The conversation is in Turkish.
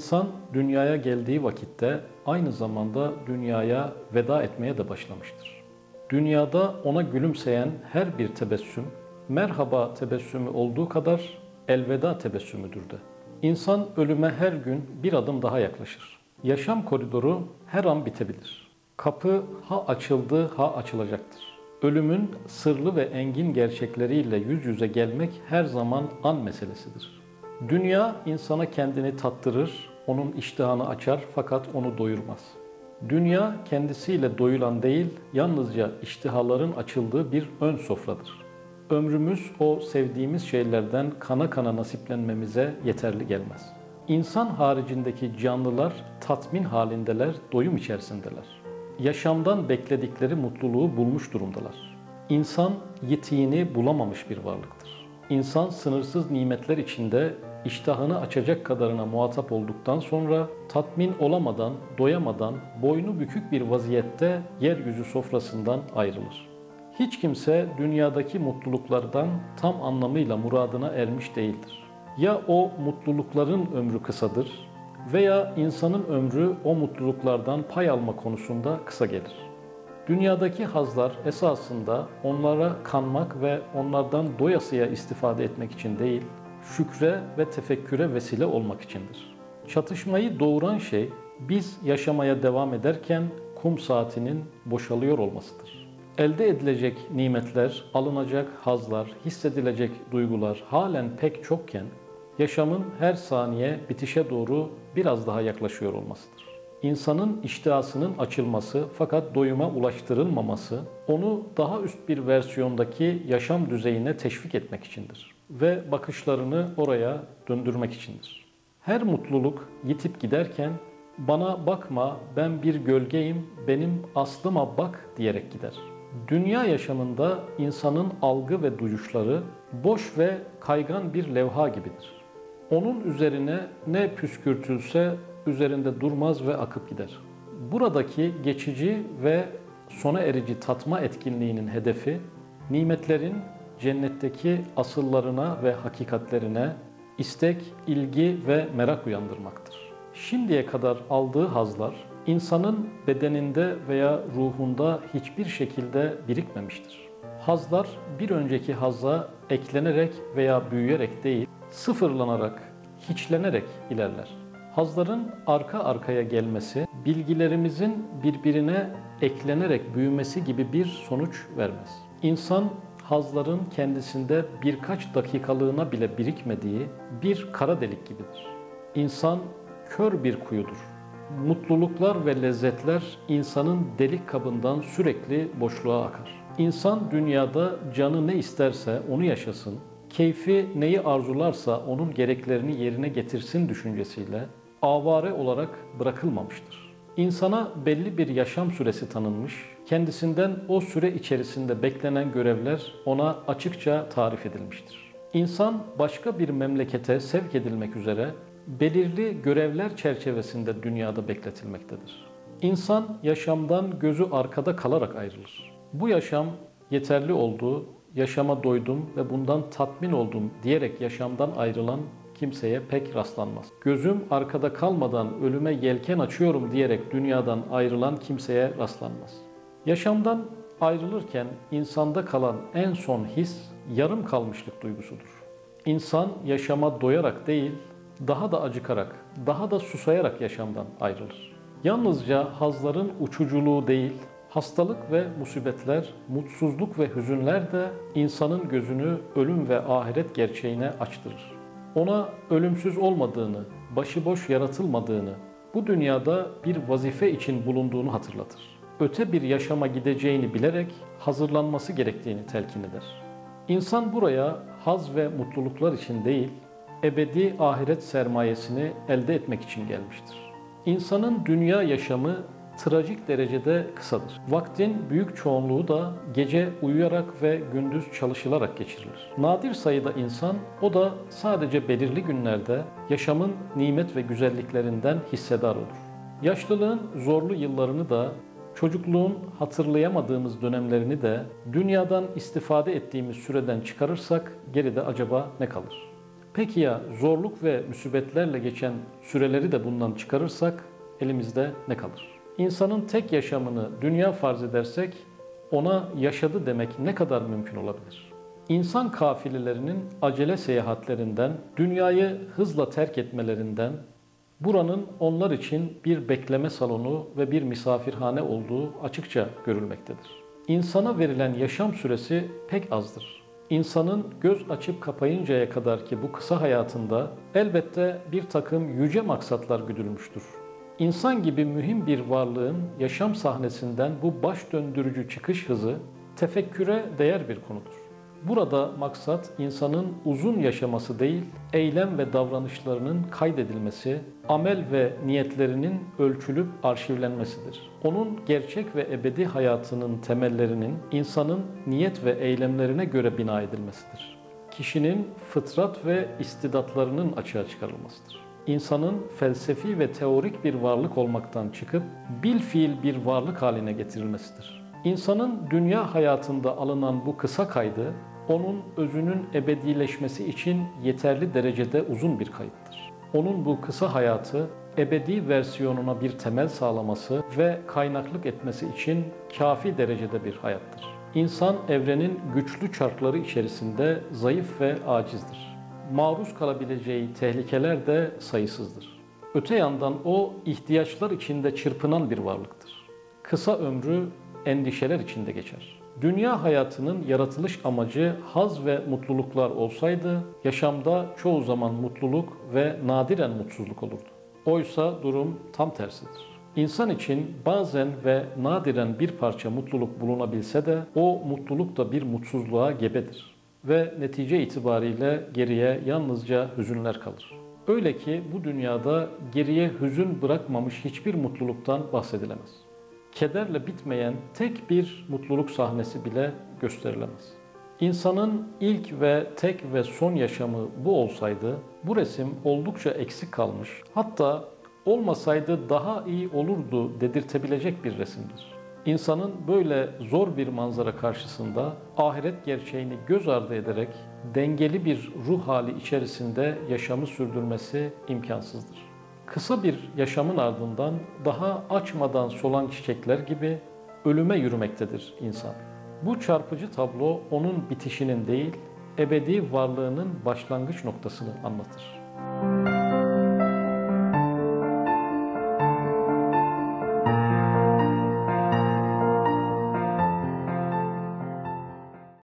İnsan dünyaya geldiği vakitte aynı zamanda dünyaya veda etmeye de başlamıştır. Dünyada ona gülümseyen her bir tebessüm, merhaba tebessümü olduğu kadar elveda tebessümüdür de. İnsan ölüme her gün bir adım daha yaklaşır. Yaşam koridoru her an bitebilir. Kapı ha açıldı ha açılacaktır. Ölümün sırlı ve engin gerçekleriyle yüz yüze gelmek her zaman an meselesidir. Dünya insana kendini tattırır, onun iştahını açar fakat onu doyurmaz. Dünya kendisiyle doyulan değil, yalnızca iştihaların açıldığı bir ön sofradır. Ömrümüz o sevdiğimiz şeylerden kana kana nasiplenmemize yeterli gelmez. İnsan haricindeki canlılar tatmin halindeler, doyum içerisindeler. Yaşamdan bekledikleri mutluluğu bulmuş durumdalar. İnsan yetiğini bulamamış bir varlıktır. İnsan sınırsız nimetler içinde iştahını açacak kadarına muhatap olduktan sonra tatmin olamadan, doyamadan, boynu bükük bir vaziyette yeryüzü sofrasından ayrılır. Hiç kimse dünyadaki mutluluklardan tam anlamıyla muradına ermiş değildir. Ya o mutlulukların ömrü kısadır veya insanın ömrü o mutluluklardan pay alma konusunda kısa gelir. Dünyadaki hazlar esasında onlara kanmak ve onlardan doyasıya istifade etmek için değil, şükre ve tefekküre vesile olmak içindir. Çatışmayı doğuran şey biz yaşamaya devam ederken kum saatinin boşalıyor olmasıdır. Elde edilecek nimetler, alınacak hazlar, hissedilecek duygular halen pek çokken yaşamın her saniye bitişe doğru biraz daha yaklaşıyor olmasıdır. İnsanın iştihasının açılması fakat doyuma ulaştırılmaması onu daha üst bir versiyondaki yaşam düzeyine teşvik etmek içindir ve bakışlarını oraya döndürmek içindir. Her mutluluk yitip giderken bana bakma ben bir gölgeyim benim aslıma bak diyerek gider. Dünya yaşamında insanın algı ve duyuşları boş ve kaygan bir levha gibidir. Onun üzerine ne püskürtülse üzerinde durmaz ve akıp gider. Buradaki geçici ve sona erici tatma etkinliğinin hedefi nimetlerin cennetteki asıllarına ve hakikatlerine istek, ilgi ve merak uyandırmaktır. Şimdiye kadar aldığı hazlar insanın bedeninde veya ruhunda hiçbir şekilde birikmemiştir. Hazlar bir önceki hazza eklenerek veya büyüyerek değil, sıfırlanarak, hiçlenerek ilerler. Hazların arka arkaya gelmesi, bilgilerimizin birbirine eklenerek büyümesi gibi bir sonuç vermez. İnsan hazların kendisinde birkaç dakikalığına bile birikmediği bir kara delik gibidir. İnsan kör bir kuyudur. Mutluluklar ve lezzetler insanın delik kabından sürekli boşluğa akar. İnsan dünyada canı ne isterse onu yaşasın, keyfi neyi arzularsa onun gereklerini yerine getirsin düşüncesiyle avare olarak bırakılmamıştır. İnsana belli bir yaşam süresi tanınmış, kendisinden o süre içerisinde beklenen görevler ona açıkça tarif edilmiştir. İnsan başka bir memlekete sevk edilmek üzere belirli görevler çerçevesinde dünyada bekletilmektedir. İnsan yaşamdan gözü arkada kalarak ayrılır. Bu yaşam yeterli oldu, yaşama doydum ve bundan tatmin oldum diyerek yaşamdan ayrılan kimseye pek rastlanmaz. Gözüm arkada kalmadan ölüme yelken açıyorum diyerek dünyadan ayrılan kimseye rastlanmaz. Yaşamdan ayrılırken insanda kalan en son his yarım kalmışlık duygusudur. İnsan yaşama doyarak değil, daha da acıkarak, daha da susayarak yaşamdan ayrılır. Yalnızca hazların uçuculuğu değil, hastalık ve musibetler, mutsuzluk ve hüzünler de insanın gözünü ölüm ve ahiret gerçeğine açtırır. Ona ölümsüz olmadığını, başıboş yaratılmadığını, bu dünyada bir vazife için bulunduğunu hatırlatır. Öte bir yaşama gideceğini bilerek hazırlanması gerektiğini telkin eder. İnsan buraya haz ve mutluluklar için değil, ebedi ahiret sermayesini elde etmek için gelmiştir. İnsanın dünya yaşamı trajik derecede kısadır. Vaktin büyük çoğunluğu da gece uyuyarak ve gündüz çalışılarak geçirilir. Nadir sayıda insan o da sadece belirli günlerde yaşamın nimet ve güzelliklerinden hissedar olur. Yaşlılığın zorlu yıllarını da çocukluğun hatırlayamadığımız dönemlerini de dünyadan istifade ettiğimiz süreden çıkarırsak geride acaba ne kalır? Peki ya zorluk ve musibetlerle geçen süreleri de bundan çıkarırsak elimizde ne kalır? İnsanın tek yaşamını dünya farz edersek ona yaşadı demek ne kadar mümkün olabilir? İnsan kafilelerinin acele seyahatlerinden, dünyayı hızla terk etmelerinden, buranın onlar için bir bekleme salonu ve bir misafirhane olduğu açıkça görülmektedir. İnsana verilen yaşam süresi pek azdır. İnsanın göz açıp kapayıncaya kadar ki bu kısa hayatında elbette bir takım yüce maksatlar güdülmüştür. İnsan gibi mühim bir varlığın yaşam sahnesinden bu baş döndürücü çıkış hızı tefekküre değer bir konudur. Burada maksat insanın uzun yaşaması değil, eylem ve davranışlarının kaydedilmesi, amel ve niyetlerinin ölçülüp arşivlenmesidir. Onun gerçek ve ebedi hayatının temellerinin insanın niyet ve eylemlerine göre bina edilmesidir. Kişinin fıtrat ve istidatlarının açığa çıkarılmasıdır. İnsanın felsefi ve teorik bir varlık olmaktan çıkıp bil fiil bir varlık haline getirilmesidir. İnsanın dünya hayatında alınan bu kısa kaydı onun özünün ebedileşmesi için yeterli derecede uzun bir kayıttır. Onun bu kısa hayatı ebedi versiyonuna bir temel sağlaması ve kaynaklık etmesi için kafi derecede bir hayattır. İnsan evrenin güçlü çarkları içerisinde zayıf ve acizdir. Maruz kalabileceği tehlikeler de sayısızdır. Öte yandan o ihtiyaçlar içinde çırpınan bir varlıktır. Kısa ömrü endişeler içinde geçer. Dünya hayatının yaratılış amacı haz ve mutluluklar olsaydı, yaşamda çoğu zaman mutluluk ve nadiren mutsuzluk olurdu. Oysa durum tam tersidir. İnsan için bazen ve nadiren bir parça mutluluk bulunabilse de o mutluluk da bir mutsuzluğa gebedir ve netice itibariyle geriye yalnızca hüzünler kalır. Öyle ki bu dünyada geriye hüzün bırakmamış hiçbir mutluluktan bahsedilemez kederle bitmeyen tek bir mutluluk sahnesi bile gösterilemez. İnsanın ilk ve tek ve son yaşamı bu olsaydı bu resim oldukça eksik kalmış. Hatta olmasaydı daha iyi olurdu dedirtebilecek bir resimdir. İnsanın böyle zor bir manzara karşısında ahiret gerçeğini göz ardı ederek dengeli bir ruh hali içerisinde yaşamı sürdürmesi imkansızdır. Kısa bir yaşamın ardından daha açmadan solan çiçekler gibi ölüme yürümektedir insan. Bu çarpıcı tablo onun bitişinin değil, ebedi varlığının başlangıç noktasını anlatır.